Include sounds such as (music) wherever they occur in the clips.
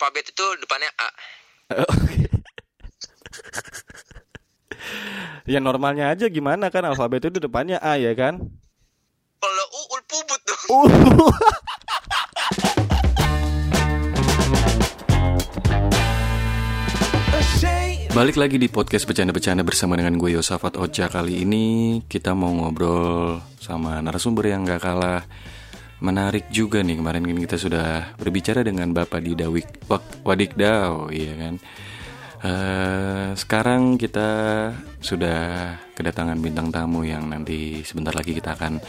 alfabet itu depannya A. (laughs) ya normalnya aja gimana kan alfabet itu depannya A ya kan? Kalau U ulpubut dong. Uh. (laughs) Balik lagi di podcast bercanda-bercanda bersama dengan gue Yosafat Ocha Kali ini kita mau ngobrol sama narasumber yang gak kalah menarik juga nih Kemarin ini kita sudah berbicara dengan Bapak di Dawik Wak- Wadikdau iya kan Eh, Sekarang kita sudah kedatangan bintang tamu yang nanti sebentar lagi kita akan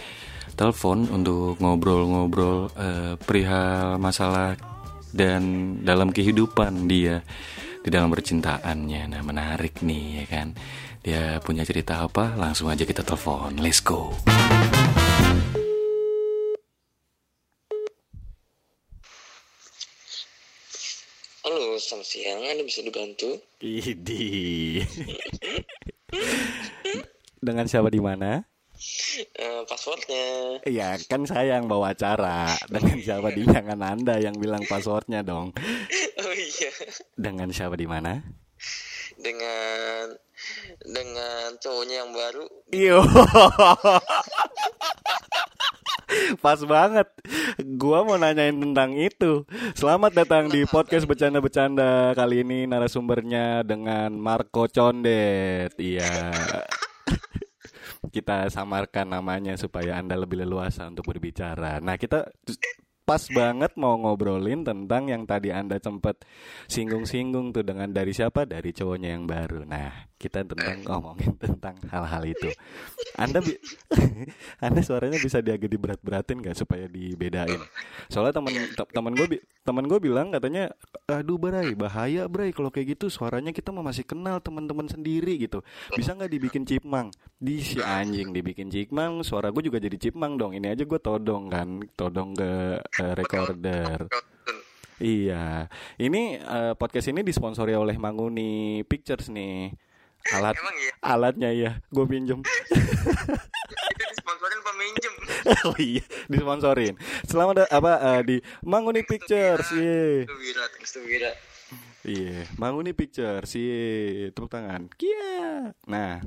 telepon untuk ngobrol-ngobrol eh, perihal masalah dan dalam kehidupan dia di dalam percintaannya. Nah, menarik nih ya kan. Dia punya cerita apa? Langsung aja kita telepon. Let's go. Halo, selamat siang. Anda bisa dibantu? Idi. Dengan siapa di mana? Eh, passwordnya. Iya, kan saya yang bawa acara. Dengan siapa di jangan Anda yang bilang passwordnya dong. Oh iya. Dengan siapa di mana? Dengan dengan cowoknya yang baru. Iyo. (laughs) Pas banget. Gua mau nanyain tentang itu. Selamat datang di podcast bercanda-bercanda kali ini narasumbernya dengan Marco Condet. Iya. (laughs) Kita samarkan namanya supaya Anda lebih leluasa untuk berbicara. Nah, kita pas banget mau ngobrolin tentang yang tadi Anda sempat singgung-singgung tuh dengan dari siapa? Dari cowoknya yang baru. Nah, kita tentang (laughs) ngomongin tentang hal-hal itu. Anda bi (laughs) Anda suaranya bisa diagak diberat-beratin nggak supaya dibedain? Soalnya teman te- teman gue teman gue bilang katanya, aduh Bray, bahaya Bray kalau kayak gitu suaranya kita mau masih kenal teman-teman sendiri gitu. Bisa nggak dibikin cipmang? Di si anjing dibikin cipmang, suara gue juga jadi cipmang dong. Ini aja gue todong kan, todong ke eh, recorder. Iya, ini eh, podcast ini disponsori oleh Manguni Pictures nih. Alat Emang iya? alatnya ya, gue pinjem. (laughs) Itu disponsorin peminjem. (laughs) oh iya, disponsorin. Selamat apa eh, di Manguni Pictures, iya. Itu Wira, thanks to Wira. Iya, Manguni Pictures, iya. Tepuk tangan. Kia. Nah,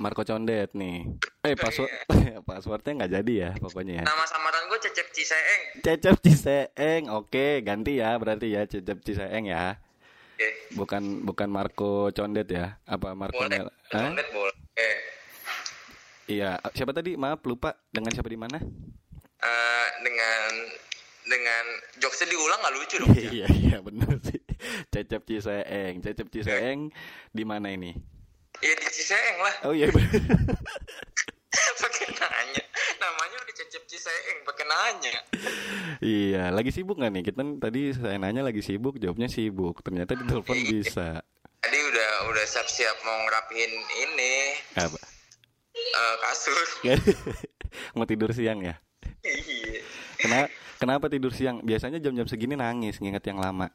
Marco Condet nih. Eh, password (laughs) passwordnya nggak jadi ya, pokoknya ya. nama samaran gue Cecep Ciseeng. Cecep Ciseeng, oke, ganti ya berarti ya Cecep Ciseeng ya. Oke. Bukan bukan Marco Condet ya? Apa Marco Boleh. Mel? Download boleh. Eh, Iya, siapa tadi? Maaf lupa. Dengan siapa di mana? eh, dengan dengan jokesnya diulang nggak lucu dong. (laughs) Iya, iya benar sih. Cecep Ciseeng, Cecep Ciseeng di mana ini? Iya di Ciseeng lah. Oh iya. (laughs) (laughs) pakai nanya. Namanya udah Cecep Ciseeng, pakai nanya. iya, lagi sibuk nggak nih? Kita tadi saya nanya lagi sibuk, jawabnya sibuk. Ternyata di telepon bisa. Tadi udah udah siap-siap mau ngerapihin ini Apa? eh, kasur. (laughs) Mau tidur siang ya? Iya. Kenapa, kenapa tidur siang? Biasanya jam-jam segini nangis nginget yang lama.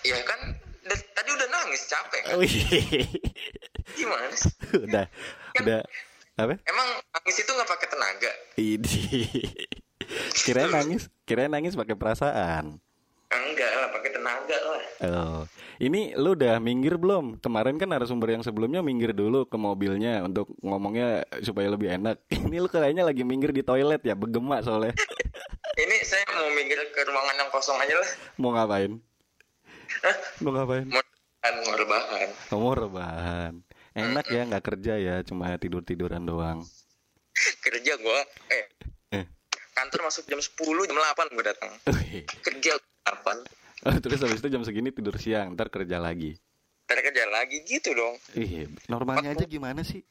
Ya kan tadi udah nangis capek kan? Wih, Gimana sih? udah, udah, apa? Emang nangis itu nggak pakai tenaga? Ini, (laughs) kirain nangis, kirain nangis pakai perasaan. Enggak lah, pakai tenaga lah. Oh, ini lu udah minggir belum? Kemarin kan narasumber yang sebelumnya minggir dulu ke mobilnya untuk ngomongnya supaya lebih enak. (laughs) Ini lu kayaknya lagi minggir di toilet ya, bergema soalnya. (laughs) Ini saya mau minggir ke ruangan yang kosong aja lah. Mau ngapain? Hah? Mau ngapain? Mau rebahan, mau rebahan. Oh, Mau rebahan. Enak ya, nggak kerja ya, cuma tidur tiduran doang. (laughs) Kerja gua, eh Eh, kantor masuk jam 10, jam 8 gua datang. Kerja kapan? Oh, terus habis itu jam segini tidur siang, ntar kerja lagi. Ntar kerja lagi gitu dong. Iya, normalnya aja gimana sih?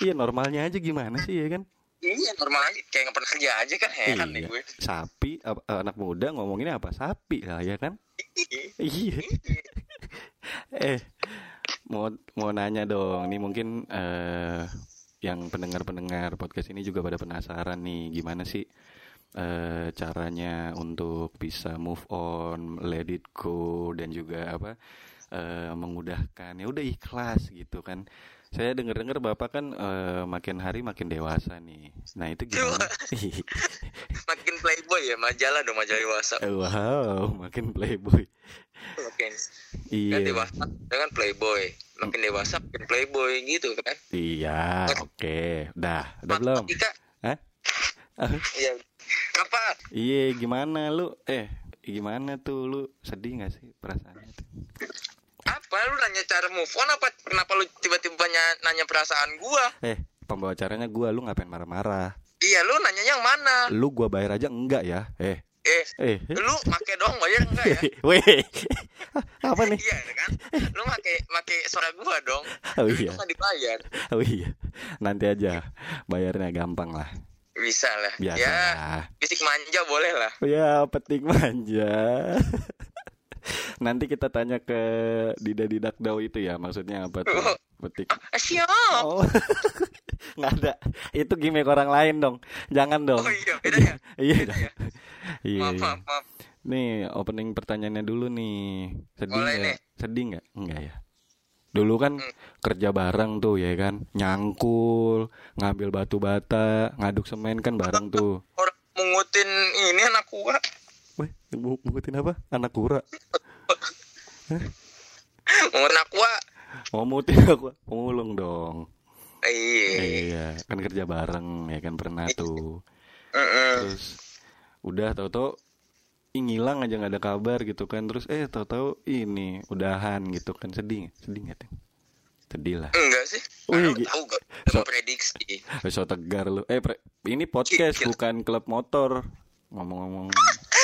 Iya, normalnya aja gimana sih ya kan? Iya normal aja, kayak nggak pernah kerja aja kan heran nih Iya, gue. sapi ap- anak muda ngomonginnya apa? Sapi lah ya kan? Iya. (laughs) eh, mau mau nanya dong. Ini mungkin eh yang pendengar-pendengar podcast ini juga pada penasaran nih, gimana sih eh caranya untuk bisa move on, let it go dan juga apa eh, memudahkan ya udah ikhlas gitu kan Saya dengar-dengar Bapak kan eh, makin hari makin dewasa nih. Nah, itu gimana? (laughs) Makin playboy ya, majalah dong majalah dewasa. wow, makin playboy. Makin kan Iya. dewasa dengan playboy. Makin dewasa makin playboy gitu kan. Iya, oke. Dah, udah belum? Hah? Ah, Iya. Apa? Iya, gimana lu? Eh, gimana tuh lu? Sedih gak sih perasaannya tuh? Apa lu nanya cara move on apa kenapa lu tiba-tiba nanya, perasaan gua? Eh, pembawa acaranya gua, lu ngapain marah-marah? Iya, lu nanya yang mana? Lu gua bayar aja enggak ya? Eh, Eh, eh. lu make doang bayar enggak ya? (laughs) Weh. (laughs) Apa nih? Iya kan? Lu make make suara gua dong. Oh Lu iya. nggak dibayar. Oh iya. Nanti aja. Bayarnya gampang lah. Bisa lah. Biasa Ya, lah. fisik manja boleh lah. Ya, petik manja. (laughs) Nanti kita tanya ke Dida Didak Dau itu ya, maksudnya apa tuh? Petik. Ah, siap. Oh. (laughs) Nggak ada. Itu gimmick orang lain dong. Jangan dong. Oh iya, beda ya? (laughs) Iya. Beda ya? Iya. Maaf, iya. maaf, maaf. Nih, opening pertanyaannya dulu nih. Sedih Boleh nggak? nih. Sedih nggak? Enggak ya. Dulu kan Hmm. kerja bareng tuh ya kan, nyangkul, ngambil batu bata, ngaduk semen kan bareng (laughs) tuh. Orang mengutin ini anak gua. Weh, bukutin apa? Anak kura. Mengutin anak mutin (laughs) aku, pemulung dong. Iya. Iya, kan kerja bareng ya kan pernah tuh. Mm-mm. Terus udah tahu-tahu ih, ngilang aja nggak ada kabar gitu kan. Terus eh tahu-tahu ini udahan gitu kan. Sedih, sedih nggak? Ting? Sedih lah. Enggak sih. Wih, Karena lu gi- tahu gak? So- prediksi. (laughs) So tegar lu. Eh, pre- ini podcast Gila. bukan klub motor. Ngomong-ngomong.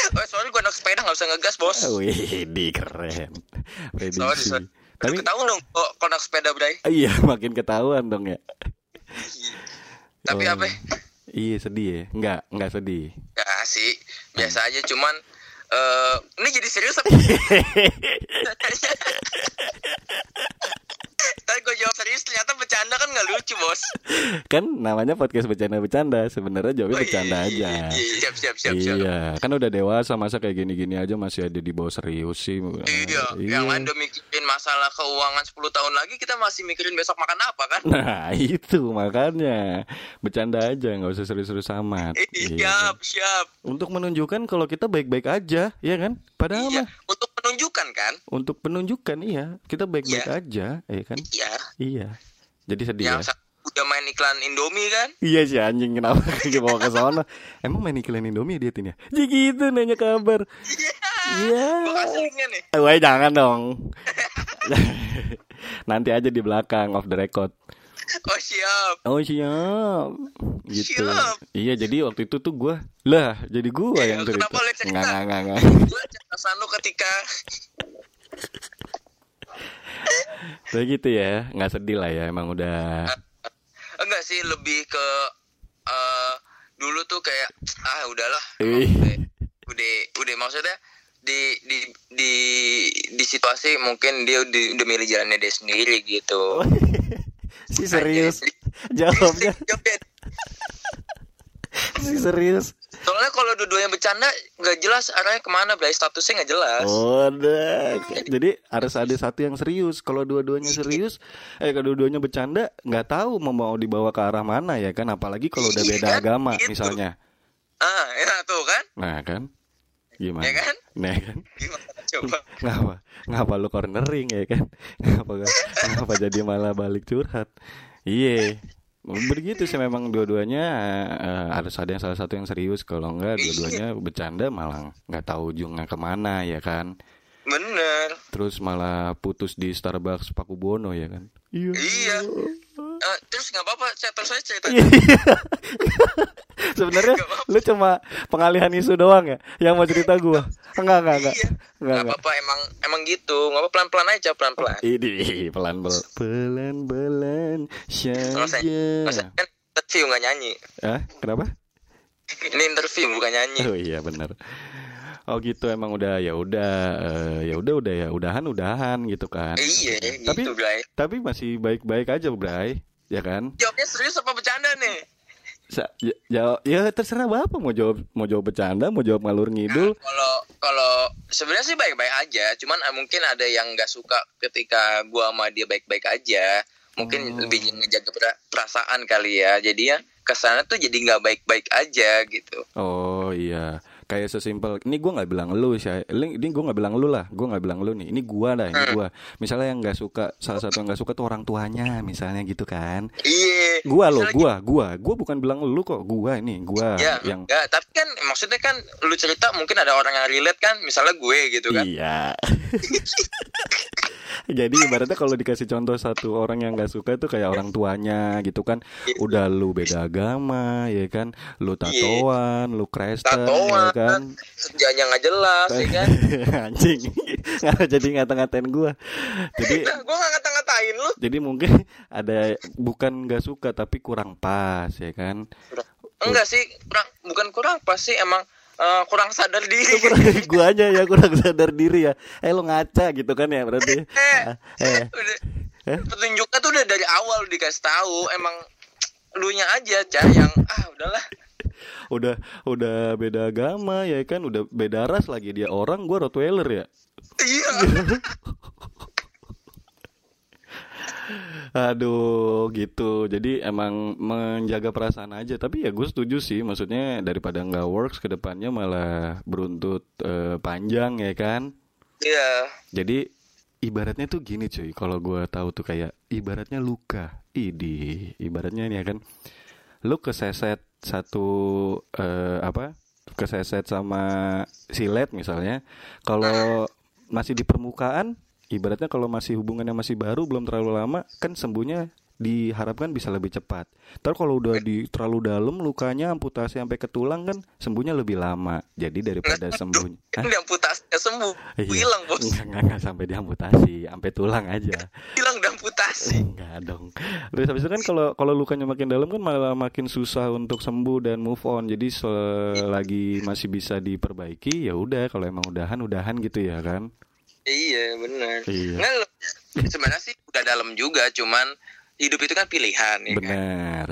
Oh, soalnya gua anak sepeda nggak usah ngegas, Bos. Wih, di keren. Prediksi. Sorry, sorry. Tapi tahu dong kok kalau anak sepeda, Bray. (laughs) iya makin ketahuan dong ya. Tapi Oh. apa? Iya sedih ya? Enggak, enggak sedih. Ya sih, biasa aja cuman eh ini jadi serius apa? (laughs) (laughs) Tadi gue jawab serius ternyata bercanda kan nggak lucu bos. Kan namanya podcast bercanda-bercanda. Sebenarnya jawabnya Oh, iya, bercanda iya, aja. iya, iya, siap siap siap siap. Iya, kan udah dewasa masa kayak gini-gini aja masih ada di bawah serius sih. Iya, yang lain udah mikirin masalah keuangan 10 tahun lagi kita masih mikirin besok makan apa kan? Nah, (laughs) itu makanya. Bercanda aja, nggak usah serius-serius amat. Iya, Iya. siap, siap. Untuk menunjukkan kalau kita baik-baik aja, ya kan? Padahal Iya, mah untuk menunjukkan kan? untuk penunjukkan iya, kita baik-baik Iya. aja, ya kan? Iya. Iya. Jadi sedih Yang ya. udah main iklan Indomie kan? Iya sih anjing kenapa (laughs) kayak bawa ke sana. Emang main iklan Indomie dia tin ya? Jadi gitu nanya kabar. Iya. Linknya nih. Eh, jangan dong. (laughs) Nanti aja di belakang off the record. (laughs) Oh siap. Oh siap. Gitu. Siap. Iya jadi waktu itu tuh gua lah jadi gua Eh, yang cerita. kenapa lu cerita? Nggak nggak nggak. Gue perasaan lu ketika (laughs) Kayak gitu ya, nggak sedih lah ya emang udah. enggak sih lebih ke eh dulu tuh kayak ah udahlah udah udah, udah maksudnya di di di di situasi mungkin dia udah, udah milih jalannya dia sendiri gitu. (laughs) Si serius jawabnya, (laughs) si serius. Soalnya kalau dua-duanya bercanda nggak jelas arahnya ke mana, Bray statusnya nggak jelas. Oh, udah. Jadi harus ada satu yang serius. Kalau dua-duanya serius, eh kalau dua-duanya bercanda, nggak tahu mau mau dibawa ke arah mana ya kan? Apalagi kalau udah Iya beda kan? agama Gitu. misalnya. Ah, ya tuh kan? Nah kan, gimana? Ya kan? Nah kan, Gimana coba? ngapa? Ngapa lu cornering ya kan? (laughs) Ngapa ngapa jadi malah balik curhat? Iya. Begitu sih memang dua-duanya eh, harus ada yang salah satu yang serius kalau enggak dua-duanya bercanda malah nggak tahu ujungnya ke mana ya kan Bener. terus malah putus di Starbucks Paku Bono ya kan iya Iya. Eh, terus nggak apa-apa, saya terus saya cerita. Iya. (laughs) sebenarnya lu cuma pengalihan isu doang ya yang mau cerita gua enggak enggak enggak Iya. enggak Nggak enggak apa-apa, emang emang gitu. Nggak apa pelan-pelan aja, pelan-pelan. ini pelan pelan pelan pelan Kalau saya, kalau saya saja kan interview nggak nyanyi. ah kenapa Ini interview bukan nyanyi. oh iya benar oh gitu emang udah ya udah eh, ya udah udah ya udahan udahan gitu kan Iya, Tapi- gitu, Bray. tapi masih baik baik aja Bray ya kan Jawabnya serius apa bercanda nih? Sa- ya, ya, ya terserah bapak mau jawab mau jawab bercanda mau jawab ngalur ngidul Kalau kalau sebenarnya sih baik-baik aja, cuman eh, mungkin ada yang nggak suka ketika gua sama dia baik-baik aja. mungkin Oh. lebih ngejaga pera- perasaan kali ya jadi ya ke sana tuh jadi nggak baik-baik aja gitu Oh iya, kayak sesimpel. Ini gue nggak bilang lu sih. Ini, gue nggak bilang lu lah. Gue nggak bilang lu nih. Ini gua dah. Hmm. Ini gua. Misalnya yang nggak suka, salah satu yang nggak suka tuh orang tuanya, misalnya gitu kan. iya Gua loh, Misalnya gua, gua, gua bukan bilang lu kok. Gua ini, gua ya yang enggak tapi kan maksudnya kan lu cerita mungkin ada orang yang relate kan misalnya gue gitu kan Iya. (laughs) Jadi ibaratnya kalau dikasih contoh satu orang yang nggak suka itu kayak orang tuanya gitu kan. Iya. Udah lu beda agama ya kan. Lu tatoan, lu Kristen ya Tatoan, kan. kerjanya nggak jelas ya kan (laughs) Anjing. Nggak (laughs) jadi ngata-ngatain gua. Jadi (laughs) nah gue nggak ngata-ngatain lu jadi mungkin ada bukan nggak suka tapi kurang pas ya kan. enggak sih kurang bukan kurang pasti emang eh, kurang sadar diri Kurang, gua aja ya kurang sadar diri ya. Eh lu ngaca gitu kan ya berarti. eh, Eh. udah, Eh? petunjuknya tuh udah dari awal dikasih tahu emang lu nya aja cah yang ah udahlah udah udah beda agama ya kan udah beda ras lagi dia orang gua Rottweiler ya iya (laughs) aduh gitu. Jadi emang menjaga perasaan aja. Tapi ya gue setuju sih. Maksudnya daripada nggak works ke depannya malah beruntut eh, panjang ya kan? Iya. Jadi ibaratnya tuh gini cuy. Kalau gua tahu tuh kayak ibaratnya luka. Idi. Ibaratnya ini ya kan. Lu keseset satu eh, apa? Keseset sama silet misalnya. Kalau masih di permukaan ibaratnya kalau masih hubungannya masih baru belum terlalu lama kan sembuhnya diharapkan bisa lebih cepat. Ntar kalau udah di terlalu dalam lukanya amputasi sampai ke tulang kan sembuhnya lebih lama. Jadi daripada sembuhnya. Hah? ini amputasinya sembuh Iya. hilang bos Enggak, enggak, enggak sampai diamputasi, sampai tulang aja. hilang udah amputasi Enggak dong. Terus habis itu kan kalau kalau lukanya makin dalam kan malah makin susah untuk sembuh dan move on. Jadi selagi masih bisa diperbaiki ya udah kalau emang udahan udahan gitu ya kan. Iya benar Iya. Nggak, lu- sebenarnya sih udah dalam juga cuman hidup itu kan pilihan ya kan Benar.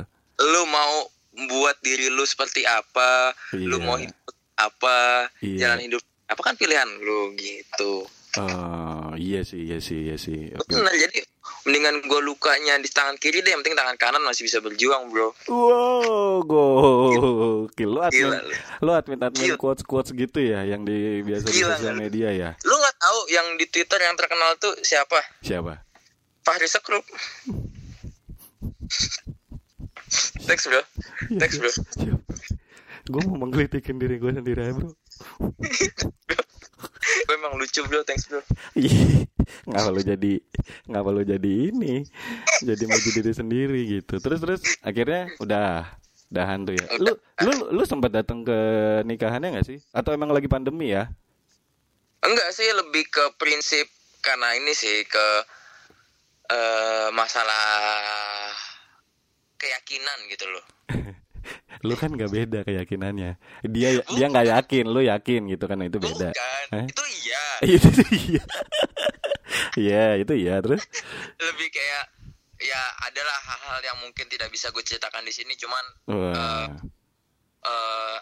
lu mau buat diri lu seperti apa lu Iya. mau hidup apa Iya. jalan hidup apa kan pilihan lu gitu Oh, iya sih, iya sih, iya sih. Oke. benar jadi mendingan gue lukanya di tangan kiri deh yang penting tangan kanan masih bisa berjuang bro Wow, gokil. Lu admin, Gila lu. admin admin Gila. quotes quotes gitu ya, yang di biasa di sosial media ya. lu nggak tahu yang di twitter yang terkenal tuh siapa Siapa? Fahri Sekrup (laughs) thanks bro thanks bro Gue mau menggelitikin diri gue sendiri aja bro. (laughs) emang lucu bro. Thanks bro. Ih, (laughs) ngapa lu jadi ngapa lu jadi ini? Jadi maju diri sendiri gitu. Terus terus akhirnya udah udahan tuh ya. Lu lu lu sempat datang ke nikahannya nggak sih? Atau emang lagi pandemi ya? Enggak sih lebih ke prinsip karena ini sih ke eh masalah keyakinan gitu loh (laughs) (laughs) lu kan nggak beda keyakinannya. Dia dia nggak yakin lu yakin gitu kan itu beda. Bukan Hah? itu iya. (laughs) Itu iya. (laughs) Iya itu iya. Terus? Lebih kayak ya adalah hal-hal yang mungkin tidak bisa gue ceritakan di sini cuman wah. eh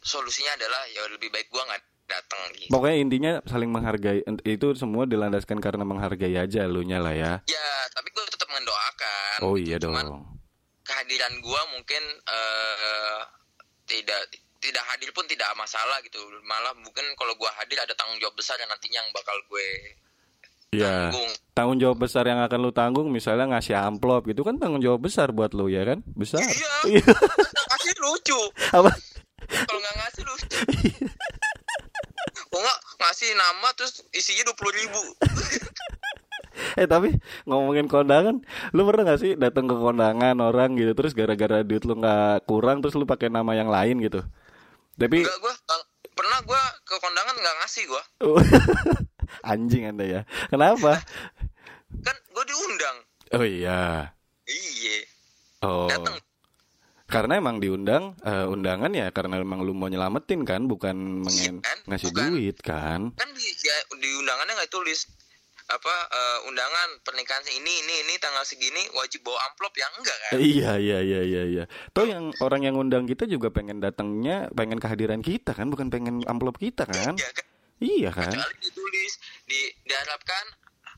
solusinya adalah ya lebih baik gue nggak datang gitu. Pokoknya intinya saling menghargai itu semua dilandaskan karena menghargai aja lu nya lah ya. Ya tapi gue tetap mendoakan oh gitu. iya cuman dong kehadiran gue mungkin eh tidak tidak hadir pun tidak masalah gitu. Malah mungkin kalau gue hadir ada tanggung jawab besar yang nantinya yang bakal gue Iya. tanggung. Tanggung jawab besar yang akan lu tanggung misalnya ngasih amplop gitu kan tanggung jawab besar buat lu ya kan? Besar. Iya. (laughs) Ngasih lucu. Apa? Kalau nggak ngasih lucu. (laughs) Kalau nggak ngasih nama terus isinya dua puluh ribu (laughs) (laughs) eh tapi ngomongin kondangan lu pernah gak sih datang ke kondangan orang gitu terus gara-gara duit lu nggak kurang terus lu pakai nama yang lain gitu? Tapi Enggak gue pernah gue ke kondangan nggak ngasih gue (laughs) anjing anda ya. Kenapa? (laughs) Kan gue diundang. Oh iya. Iya oh. Datang karena emang diundang eh, undangan ya karena emang lu mau nyelamatin kan bukan mengen kan? ngasih Bukan. duit kan? Kan di ya, di undangannya nggak tulis apa eh, undangan pernikahan ini ini ini tanggal segini wajib bawa amplop yang enggak kan Iya iya iya iya iya. Toh yang orang yang undang kita juga pengen datangnya, pengen kehadiran kita kan, bukan pengen amplop kita kan? ya kan Iya kan? kecuali ditulis di diharapkan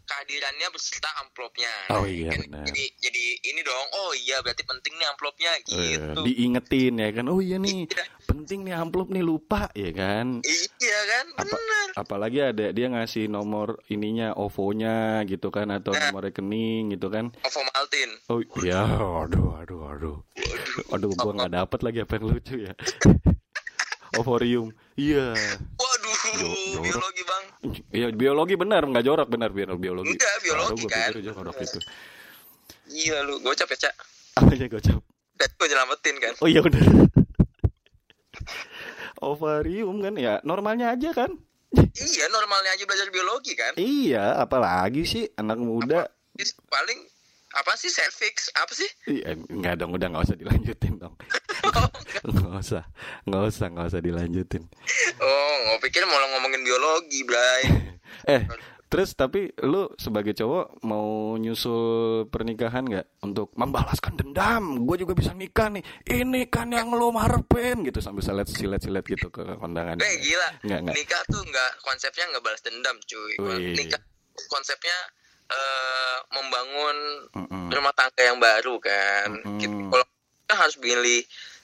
kehadirannya beserta amplopnya. Oh Nah, iya, kan benar. Jadi jadi ini dong. Oh iya berarti penting nih amplopnya Eh, gitu. diingetin ya kan. Oh iya nih, Iya. Penting nih amplop nih lupa ya kan. Iya kan, Apa- benar. Apalagi ada dia ngasih nomor ininya OVO-nya gitu kan atau Nah. nomor rekening gitu kan. Ovo Maltin. Oh iya, aduh, aduh, aduh. Aduh, gua nggak dapat lagi apa yang lucu ya. (laughs) Ovorium. Iya. Waduh, Jo- jorok. biologi bang. Iya, biologi benar, nggak jorok benar biar biologi. Enggak, biologi gua kan. pikir jorok itu. Iya lu, gocap ya cak. Apa ya gocap? Dan gue nyelamatin kan. Oh iya benar. Ovarium kan ya, normalnya aja kan? Iya normalnya aja belajar biologi kan. Iya, apalagi sih anak muda. Is- Paling apa sih cervix? Apa sih? Iya, enggak dong, udah nggak usah dilanjutin dong. (laughs) (laughs) Nggak usah, nggak usah, nggak usah dilanjutin. Oh, gue pikir mau ngomongin biologi, Bray. (laughs) Eh, terus tapi lu sebagai cowok mau nyusul pernikahan nggak untuk membalaskan dendam? Gue juga bisa nikah nih. Ini kan yang lu harapin gitu sambil silet silet silet gitu ke kondangan. Eh gila. Nggak nggak. Nikah tuh nggak konsepnya nggak balas dendam, cuy. Wih. Nikah konsepnya eh, membangun Mm-mm. rumah tangga yang baru kan. Gitu. Kalau kita harus milih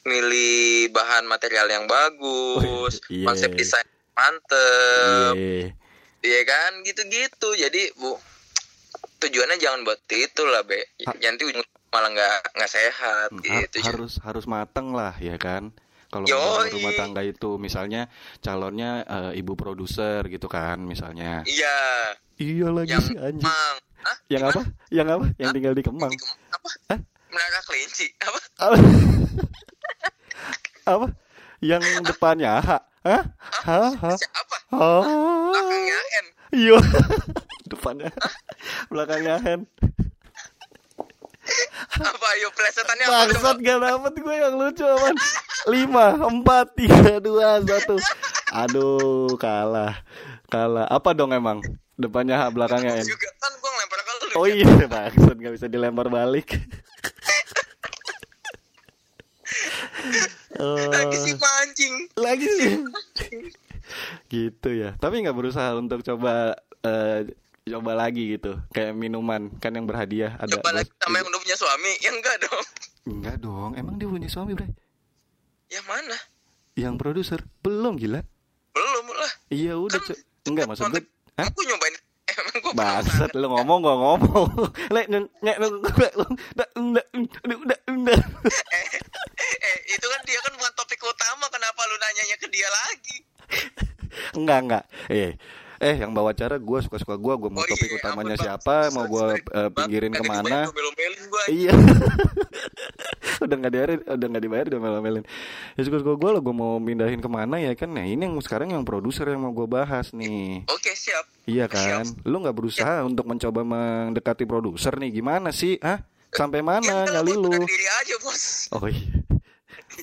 milih bahan material yang bagus, Iya. konsep desain mantep, Iya. Iya kan gitu-gitu. Jadi bu tujuannya jangan buat itu lah be. Ha- Nanti ujung malah nggak nggak sehat Ha- gitu. harus harus mateng lah ya kan kalau rumah tangga itu misalnya calonnya eh, ibu produser gitu kan misalnya Iya. iya lagi Yang sih anjing Kemang. Hah? yang Gimana? apa yang apa yang Hah? tinggal di Kemang Di Kem- apa? Hah? Menara kelinci. Apa apa (laughs) yang depannya H Hah? Hah? Siapa? Oh. Belakangnya N. Iya. (laughs) Depannya. Belakangnya hand. Apa ayo plesetannya apa? Bangsat gak dapet gue yang lucu aman. Lima, empat, tiga, dua, satu. Aduh, kalah. Kalah. Apa dong emang? Depannya H, belakangnya N. Juga kan gua ngelempar ke lu. Oh iya, bangsat gak bisa dilempar balik. (laughs) Lagi Oh, si mancing. lagi (laughs) sih. gitu ya. Tapi nggak berusaha untuk coba eh, coba lagi gitu. Kayak minuman kan yang berhadiah ada. Coba lagi sama yang udah punya suami. Ya enggak dong. Enggak dong, emang dia punya suami, Bre? Yang mana? Yang produser belum gila. Belum lah. Iya udah, Kan-. Enggak maksud gue. Hah? Aku nyobain emang gua Bangsat lu ngomong gua ngomong. Lek udah udah. eh itu kan dia kan bukan topik utama kenapa lu nanyanya ke dia lagi Enggak enggak. Eh eh yang bawa acara gua suka-suka gua, gua mau Oh topik iya, utamanya ampun, Bang. siapa, mau Sorry, gua sorry. eh, Bang, pinggirin nanti ke mana. Iya. (laughs) udah nggak dibayar, udah nggak dibayar, udah melon-melon. Ya suka-suka gua lah, gua mau mindahin ke mana ya kan? Nah ini yang sekarang yang produser yang mau gua bahas nih. oke siap Iya kan? Lu nggak berusaha untuk mencoba mendekati produser nih? Gimana sih? Ah? Sampai mana Ya, nyali lu? aja bos Oh iya.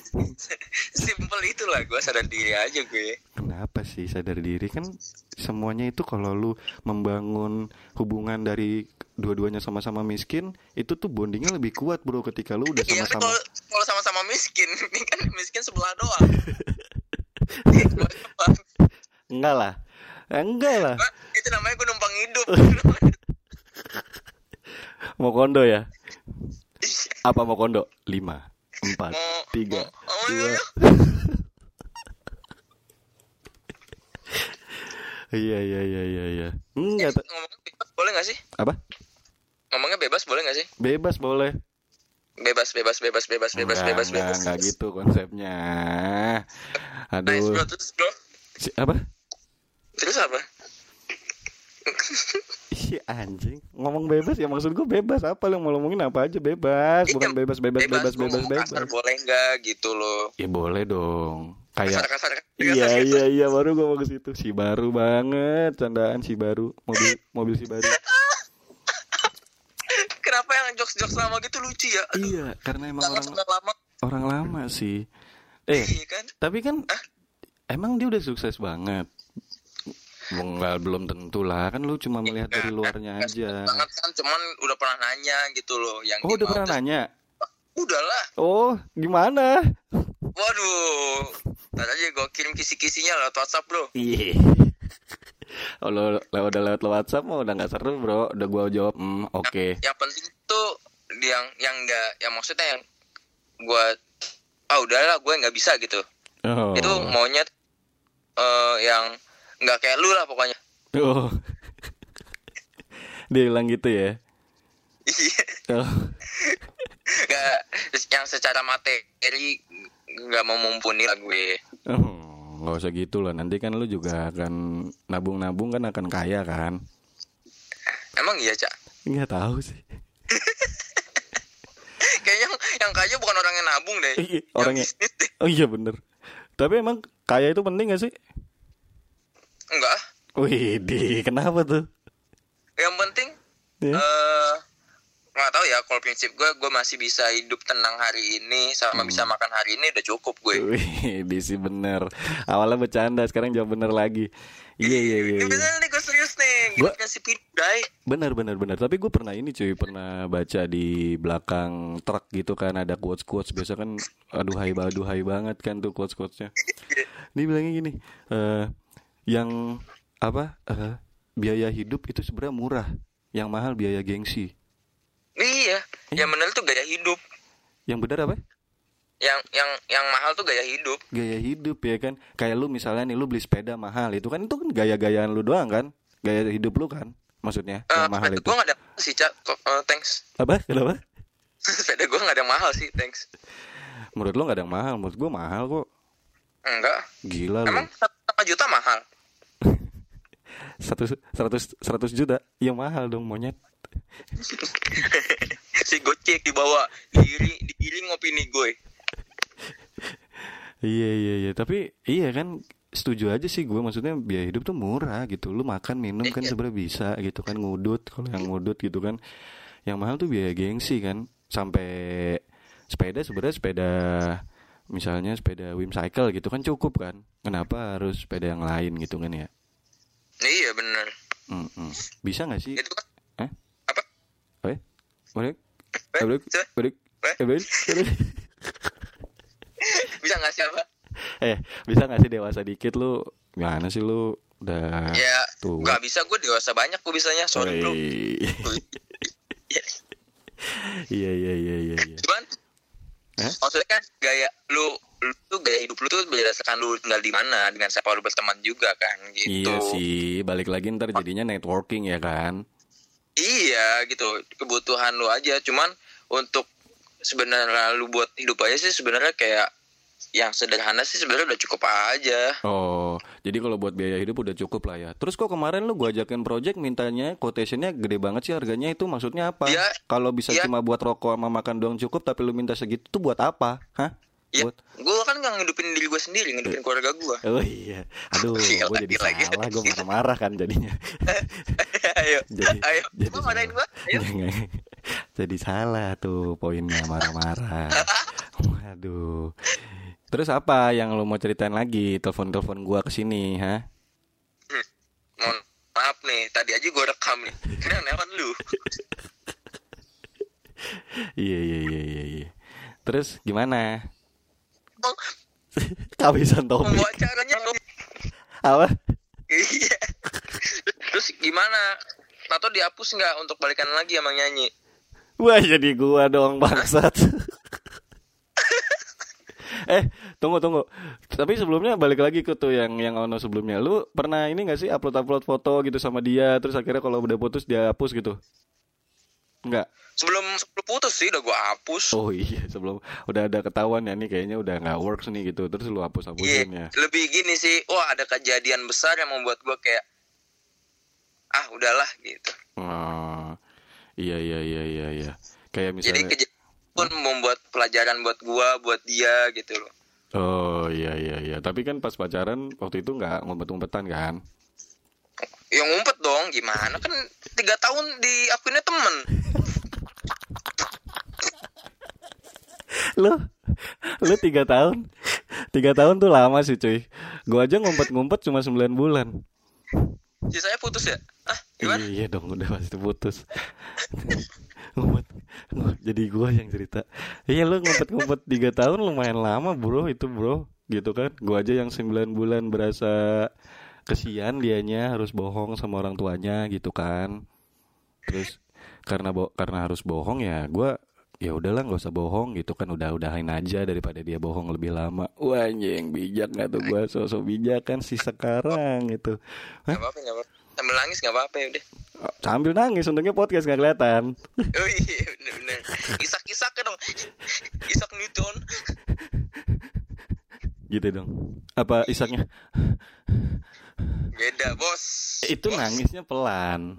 (laughs) simple itulah gue sadar diri aja gue. Kenapa sih sadar diri? Kan semuanya itu kalau lu membangun hubungan dari dua-duanya sama-sama miskin itu tuh bondingnya lebih kuat bro ketika lu udah Iya sama-sama kalau kalau sama-sama miskin (laughs) ini kan miskin sebelah doang. (laughs) Enggak lah. Enggak lah. Itu namanya gue numpang hidup. Mau kondo ya? Apa mau kondo? Lima empat. Tiga. dua. iya, iya iya iya iya. Enggak ngomongnya bebas boleh gak sih? Apa? Ngomongnya bebas boleh gak sih? Bebas boleh. Bebas bebas bebas bebas bebas Enggak, bebas enggak, bebas. enggak gitu konsepnya. Nice bro aduh. terus bro. Si- apa? Terus apa Ih anjing. Ngomong bebas ya maksud gue bebas. Apa lu mau ngomongin apa aja? Bebas. Bukan Iya, bebas bebas bebas. bebas bebas kasar boleh nggak? Gitu loh. Ya boleh dong. Kasar kayak kasar iya iya iya. Baru gue mau ke situ. Si baru banget. Candaan si baru. Mobil mobil si baru. (laughs) Kenapa yang jokes jokes lama gitu lucu ya? Aduh, iya karena emang orang lama. orang lama sih. Eh iya kan? tapi kan Hah? emang dia udah sukses banget Enggak, belum tentu lah. Kan lu cuma melihat dari luarnya aja. banget kan cuman udah pernah nanya gitu loh yang oh udah pernah nanya? Udah lah. Oh gimana? Waduh. Ntar aja gue kirim kisi-kisinya lewat WhatsApp bro. Iya. Kalau le- udah lewat WhatsApp mah udah nggak seru bro. Udah gua jawab, hmm, oke. yang penting tuh yang yang enggak yang maksudnya yang gua ah udahlah gue nggak bisa gitu. Oh. itu maunya eh yang nggak kayak lu lah pokoknya Oh. Dia bilang gitu ya. Iya. Oh. nggak yang secara materi nggak mau mumpuni lah gue Oh, nggak usah gitu lah. Nanti kan lu juga akan nabung-nabung kan akan kaya kan? emang iya cak Nggak tahu sih. (laughs) kayaknya yang, yang kaya bukan orang yang nabung deh Iya, Yang orangnya. bisnis deh. Oh iya bener. Tapi emang kaya itu penting gak sih? Enggak Wih, di kenapa tuh? yang penting Ya. eh nggak tahu ya kalau prinsip gue gue masih bisa hidup tenang hari ini sama Hmm. bisa makan hari ini udah cukup gue Wih, di sih bener. Awalnya bercanda, sekarang jawab bener lagi. Iya iya iya. ini iya. bener nih gue serius nih gue prinsip hidup Dai. Bener bener bener. Tapi gue pernah ini cuy, pernah baca di belakang truk gitu kan ada quotes quotes biasa kan aduhai aduhai banget kan tuh quotes quotesnya. (laughs) Dia bilangnya gini, eh yang apa eh, biaya hidup itu sebenarnya murah, yang mahal biaya gengsi. iya yang bener tuh gaya hidup Yang benar apa? yang yang yang mahal tuh gaya hidup Gaya hidup ya kan. Kayak lu misalnya nih lu beli sepeda mahal itu kan itu kan gaya-gayaan lu doang kan? Gaya hidup lu kan? Maksudnya Eh, yang mahal itu. gue gak ada sih cak eh, thanks Apa? Kenapa? (laughs) sepeda gue gak ada yang mahal sih thanks Menurut lu gak ada yang mahal, menurut gua mahal kok. enggak Gila lu. emang satu juta mahal Seratus seratus seratus juta, ya mahal dong monyet. (laughs) si gocek dibawa digiring digiring opini gue Iya iya iya, tapi iya kan setuju aja sih gue maksudnya biaya hidup tuh murah gitu. Lu makan minum kan Iya. sebenarnya bisa gitu kan ngudut kalau yang ngudut gitu kan. Yang mahal tuh biaya gengsi kan. Sampai sepeda sebenarnya sepeda misalnya sepeda Wimcycle gitu kan cukup kan. Kenapa harus sepeda yang lain gitu kan ya? Iya bener Mm-mm. Bisa nggak sih? itu kan apa Eh? Eh, se- Balik? Eh? Eh, balik? Balik? (laughs) bisa nggak sih apa Eh, bisa gak sih dewasa dikit lu? Gimana sih lu? Udah ya tua. nggak bisa gue dewasa banyak gue bisanya sorry bro. (laughs) Iya iya iya iya iya. cuman Hah? maksudnya kan gaya lu tuh gaya hidup lu tuh berdasarkan lu tinggal di mana dengan siapa lu berteman juga kan gitu Iya sih, balik lagi ntar jadinya networking ya kan. iya gitu kebutuhan lu aja cuman untuk sebenarnya lu buat hidup aja sih sebenarnya kayak yang sederhana sih sebenarnya udah cukup aja Oh, jadi kalau buat biaya hidup udah cukup lah ya. Terus kok kemarin lu gua ajakin project mintanya quotationnya gede banget sih harganya itu maksudnya apa? Iya. Kalau bisa Iya. cuma buat rokok sama makan doang cukup tapi lu minta segitu tuh buat apa? Hah? Ya gue kan nggak ngidupin diri gue sendiri ngidupin keluarga gue Oh iya, aduh, (laughs) gue jadi gila. salah, gue marah-marah kan jadinya. (laughs) ayo Jadi, (laughs) ayo jadi Gua marahin gue jadi salah tuh poinnya marah-marah. Waduh. Terus apa yang lo mau ceritain lagi? Telepon-telepon gua ke sini, ha? mohon maaf nih tadi aja gue rekam nih karena nelpon lu Iya iya iya iya iya. Terus gimana? (laughs) Kehabisan topik. membawa caranya lu Apa? iya terus gimana Tato dihapus nggak untuk balikan lagi sama nyanyi Wah, jadi gua dong bangsat. (laughs) eh, tunggu tunggu. Tapi sebelumnya balik lagi ke tuh yang yang ono sebelumnya. Lu pernah ini gak sih upload-upload foto gitu sama dia terus akhirnya kalau udah putus dia hapus gitu? Enggak. sebelum sebelum putus sih udah gue hapus Oh iya, sebelum udah ada ketahuan ya nih kayaknya udah nggak works nih gitu. Terus lu Iya, hapus-hapusin ya. lebih gini sih wah ada kejadian besar yang membuat gue kayak ah udahlah gitu Oh. Iya iya iya iya iya. Kayak jadi misalnya kejadian pun membuat pelajaran buat gue buat dia gitu loh Oh iya iya iya. Tapi kan pas pacaran waktu itu nggak ngumpet-ngumpetan kan? Yang ngumpet dong gimana kan tiga tahun di akunnya temen Lu lu tiga tahun tiga tahun tuh lama sih cuy. Gua aja ngumpet-ngumpet cuma 9 bulan. sisanya putus ya ah gimana Iya dong udah pasti putus. ngumpet. Jadi gua yang cerita. Iya lu ngumpet-ngumpet tiga tahun lumayan lama bro itu bro gitu kan. Gua aja yang 9 bulan berasa kesian dianya harus bohong sama orang tuanya gitu kan terus karena bo karena harus bohong ya gua ya udahlah nggak usah bohong gitu kan udah udahin aja daripada dia bohong lebih lama wah anjing bijak nggak tuh gua sosok bijak kan si sekarang gitu Gak apa-apa, gak apa-apa. Sambil nangis gak apa-apa ya udah. sambil nangis untungnya podcast nggak kelihatan (laughs) Oh iya, bener-bener. Isak-isak kan dong. Isak Newton. gitu dong apa isaknya Beda, bos. itu Bos. nangisnya pelan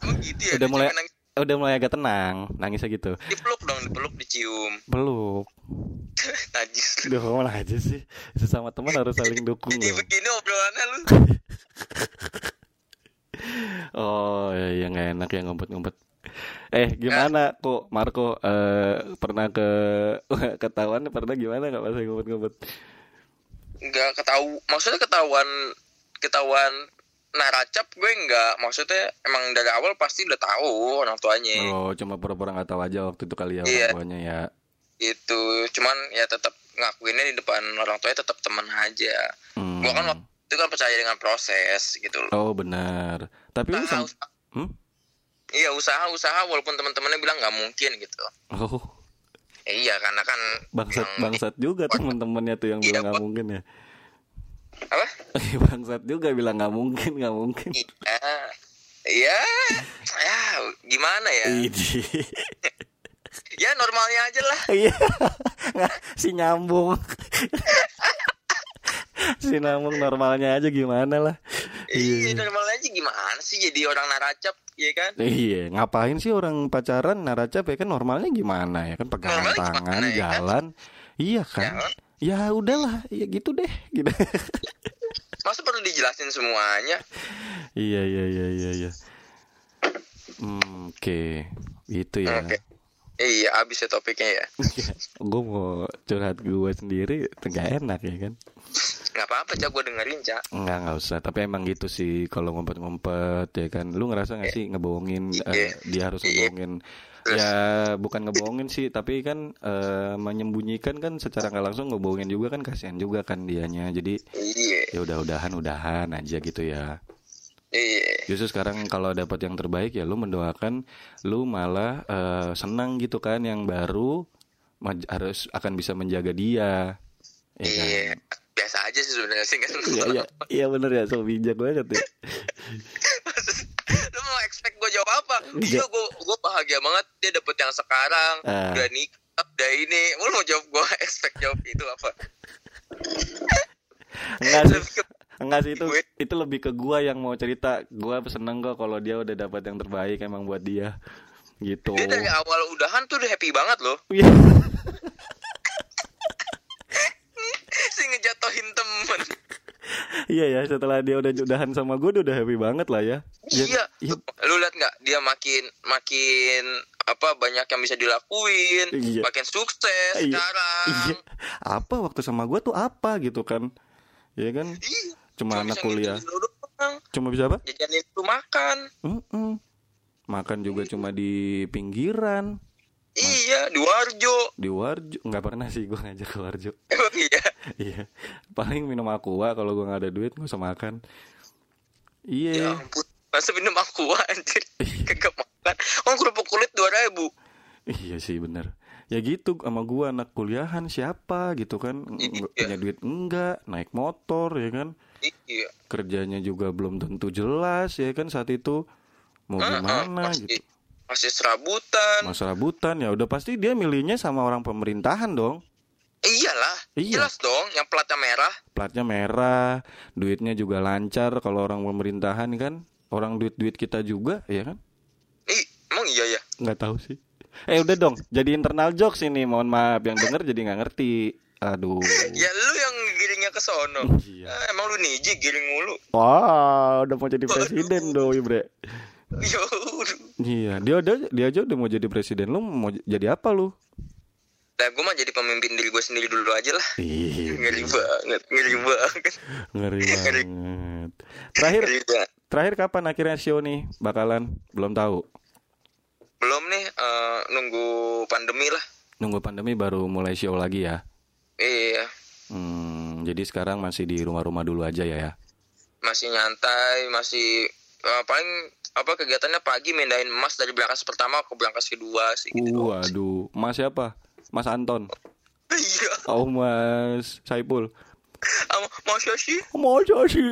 Emang gitu ya? udah mulai nangis. udah mulai agak tenang nangisnya gitu Dipeluk dong, dipeluk, dicium. peluk (laughs) Najis ke mana aja sih Sesama teman harus saling (laughs) dukung Jadi begini obrolannya lu. (laughs) Oh ya, ya nggak enak ya ngumpet-ngumpet Eh gimana kok Marco eh, Pernah ke Ketahuan pernah gimana gak pas ngumpet-ngumpet Enggak ketahu, maksudnya ketahuan ketahuan naracap gue enggak maksudnya emang dari awal pasti udah tahu orang tuanya. Oh cuma pura-pura gak tahu aja waktu itu kali ya Iya. orang tuanya ya. Itu cuman ya tetap ngakuinnya di depan orang tuanya tetap teman aja. Hmm. gua kan waktu itu kan percaya dengan proses gitu loh. Oh benar. Tapi usaha, usaha- hmm? iya usaha usaha walaupun teman-temannya bilang nggak mungkin gitu. Oh Eh, iya karena kan bangsat yang- bangsat juga teman-temannya tuh yang Iya, bilang nggak mungkin ya. Apa? (laughs) Bangsat juga bilang nggak mungkin nggak mungkin. Iya ya ya gimana ya? (laughs) Ya normalnya aja lah. Iya, (laughs) nggak si nyambung. si nyambung normalnya aja gimana lah. Iya normalnya aja gimana sih jadi orang naracap ya kan Iya, ngapain sih orang pacaran naracap ya kan normalnya gimana ya kan pegangan Normalnya tangan, gimana ya kan? jalan. Iya kan? Ya udahlah, ya gitu deh, gitu. masa perlu dijelasin semuanya iya, iya, iya, iya, iya. Hmm, Oke, itu ya. Oke. Iya abis ya topiknya ya gue mau curhat gue sendiri, nggak enak ya kan? nggak apa-apa cak gue dengerin cak Enggak, enggak usah. Tapi emang gitu sih kalau ngumpet-ngumpet ya kan. Lu ngerasa gak sih ngebohongin Iya. eh, dia harus Iya. ngebohongin ya bukan ngebohongin sih tapi kan eh, menyembunyikan kan secara nggak langsung ngebohongin juga kan kasihan juga kan dianya jadi iya ya udah-udahan udahan aja gitu ya iya. Justru sekarang kalau dapat yang terbaik ya lu mendoakan lu malah eh, senang gitu kan yang baru harus akan bisa menjaga dia. Ya kan? iya. Biasa aja sih sebenarnya sih kan. (laughs) Iya iya. Iya bener ya. So bijak banget ya. lu mau expect gue jawab apa? Iya gue gue bahagia banget dia dapet yang sekarang Ah. udah nikah udah ini. Lu mau jawab gue (laughs) expect jawab itu apa? Enggak sih. Enggak sih itu itu lebih ke gua yang mau cerita. Gua seneng kok kalau dia udah dapat yang terbaik emang buat dia. Gitu. dia dari awal udahan tuh udah happy banget loh Iya. (laughs) si ngejatohin temen Iya ya, setelah dia udah udahan sama gua dia udah happy banget lah ya. Ya- iya iya. lu lihat nggak dia makin makin apa banyak yang bisa dilakuin Iya. makin sukses Iya. sekarang Iya. Apa waktu sama gua tuh apa gitu kan? Iya kan? Iya. Cuma anak kuliah. doang. Cuma bisa apa? jajanin lu makan Mm-mm. Makan juga cuma di pinggiran, iya di warjo di warjo. Nggak pernah sih gua ngajak ke warjo. iya (laughs) Iya. Paling minum aqua kalau gua nggak ada duit nggak usah makan. ya Iya. ampun masa minum aqua anjir (laughs) kagak makan oh kerupuk kulit dua ribu (laughs) Iya sih bener. Ya gitu sama gua anak kuliahan siapa gitu kan? Iya. Punya duit enggak. Naik motor ya kan? Iya. Kerjanya juga belum tentu jelas ya kan saat itu. Mau Heeh, gimana masih, gitu. masih serabutan. Mas rabutan ya udah pasti dia milihnya sama orang pemerintahan dong. Iyalah Iya. jelas dong yang platnya merah. Platnya merah Duitnya juga lancar kalau orang pemerintahan kan. Orang duit-duit kita juga ya kan? Ih, emang iya ya? Nggak tahu sih Eh udah dong jadi internal jokes ini Mohon maaf yang denger jadi nggak ngerti Aduh (laughs) ya lu yang giringnya ke sono Iya. Ah, emang lu niji giring mulu Wah, udah mau jadi presiden doi, Bre. ya udah. Iya, dia ada dia aja udah mau jadi presiden. Lu mau jadi apa lu? Nah, gue mah jadi pemimpin diri gue sendiri dulu aja lah. Ih, Ngeri banget, ngeri banget. ngeri (laughs) Ngeri. banget. Terakhir Ngeri banget. terakhir kapan akhirnya show nih bakalan? Belum tahu. Belum nih, eh, nunggu pandemi lah. Nunggu pandemi baru mulai show lagi ya. Iya, Hmm, jadi sekarang masih di rumah-rumah dulu aja ya ya. masih nyantai masih uh, paling apa kegiatannya pagi mindahin emas dari berangkas pertama ke berangkas kedua sih gitu. Waduh, Mas siapa? Mas Anton. iya Oh, Mas Saipul. Masa sih Masa sih?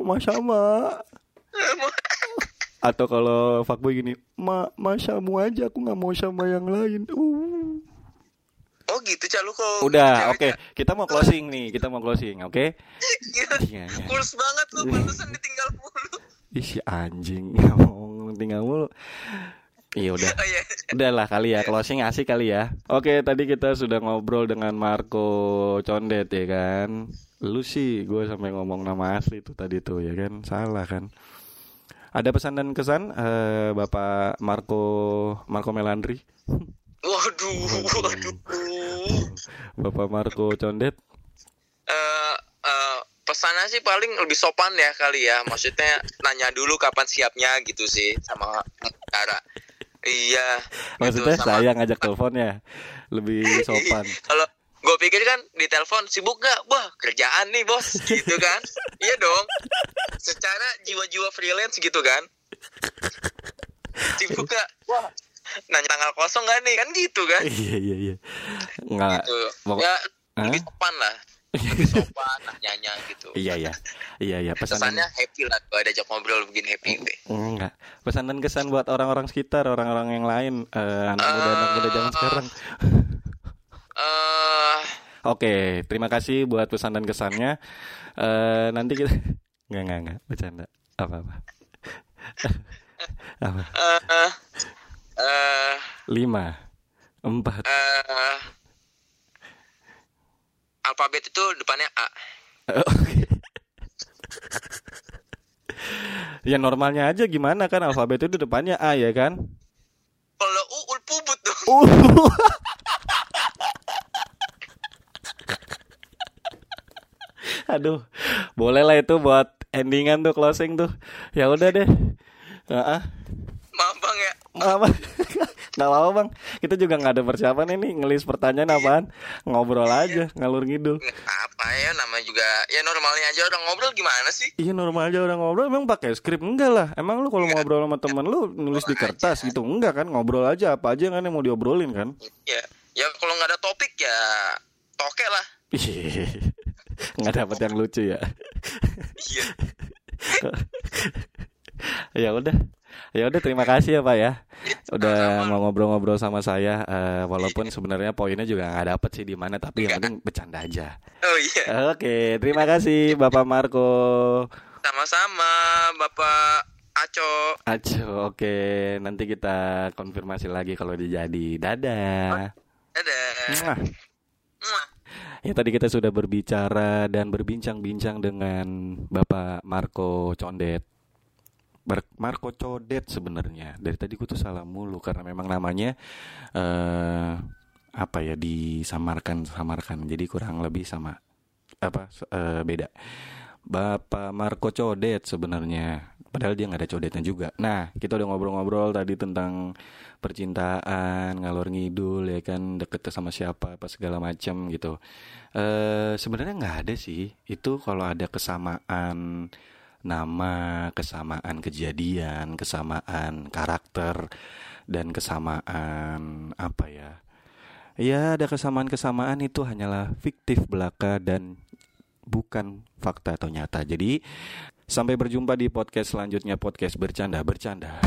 Mas sama. Atau kalau fuckboy gini, Ma, masamu aja, aku nggak mau sama yang lain. Uh. oh gitu calo kok Udah, oke. Kita mau closing nih, kita mau closing, oke? Iya, Iya, iya. kurus banget lu pantesan ditinggal mulu Ih, si anjing (laughs) ngomong tinggal mulu. Iya udah. oh iya Udahlah kali ya closing asik kali ya. Oke, tadi kita sudah ngobrol dengan Marco Condet ya kan. Lu sih gue sampai ngomong nama asli tuh tadi tuh ya kan. Salah kan. Ada pesan dan kesan eh, Bapak Marco Marco Melandri? waduh waduh. Bapak Marco Condet? eh eh, pesannya sih paling lebih sopan ya kali ya. Maksudnya nanya dulu kapan siapnya gitu sih sama cara iya gitu, Maksudnya sama- saya ngajak teleponnya lebih (laughs) sopan. kalau gue pikir kan di telepon sibuk gak wah kerjaan nih bos. Gitu kan? Iya dong secara jiwa-jiwa freelance gitu kan sibuk gak wah nanya tanggal kosong gak nih kan gitu kan Iya iya iya. Enggak. gitu ya Hah? lebih sopan lah lebih sopan (laughs) nanyanya gitu Iya iya. Iya iya pesan kesannya happy lah kalau ada ajak ngobrol begini happy deh Enggak. Pesan dan kesan buat orang-orang sekitar, orang-orang yang lain, eh, anak muda anak muda zaman Eh. sekarang. eh Oke, terima kasih buat pesan dan kesannya. Eh nanti kita nggak nggak nggak bercanda apa apa. (laughs) apa? eh eh, Lima, empat. eh, alfabet itu depannya A (laughs) Oke. ya normalnya aja gimana kan alfabet itu depannya A ya kan? kalau U ulpubut dong Uh. (laughs) Aduh, boleh lah itu buat endingan tuh closing tuh. Ya udah deh. Heeh. maaf bang ya. Apa? Gak apa-apa bang. Kita juga gak ada persiapan ini. Ngelis pertanyaan apaan? Ngobrol aja Ngalur ngidul. Apa ya namanya juga ya normalnya aja orang ngobrol gimana sih? Iya normal aja orang ngobrol. Emang pakai skrip Enggak lah. Emang lu kalau ngobrol sama temen lu Nulis di kertas gitu? Enggak kan? Ngobrol aja. Apa aja kan yang mau diobrolin kan? Ya ya kalau nggak ada topik ya toke lah Nggak dapat yang lucu ya? Iya. (laughs) Ya udah. Ya udah terima kasih ya pak ya. Udah mau ngobrol-ngobrol sama saya Eh, walaupun sebenarnya poinnya juga nggak dapet sih di mana tapi yang penting bercanda aja. Oh iya. Oke terima kasih bapak Marco. Sama-sama bapak Aco. Aco oke. Nanti kita konfirmasi lagi kalau dia jadi. Dadah. Dadah. Ya tadi kita sudah berbicara dan berbincang-bincang dengan Bapak Marco Condet. Bar- Marco Codet sebenarnya. Dari tadi gue tuh salah mulu karena memang namanya eh apa ya disamarkan samarkan. Jadi kurang lebih sama apa eh, beda. Bapak Marco Codet sebenarnya. Padahal dia nggak ada codetnya juga. Nah, kita udah ngobrol-ngobrol tadi tentang percintaan, ngalor ngidul ya kan, deket sama siapa apa segala macam gitu. Eh sebenarnya nggak ada sih. Itu kalau ada kesamaan nama, kesamaan kejadian, kesamaan karakter dan kesamaan apa ya? Ya, ada kesamaan-kesamaan itu hanyalah fiktif belaka dan bukan fakta atau nyata. Jadi, sampai berjumpa di podcast selanjutnya podcast bercanda bercanda.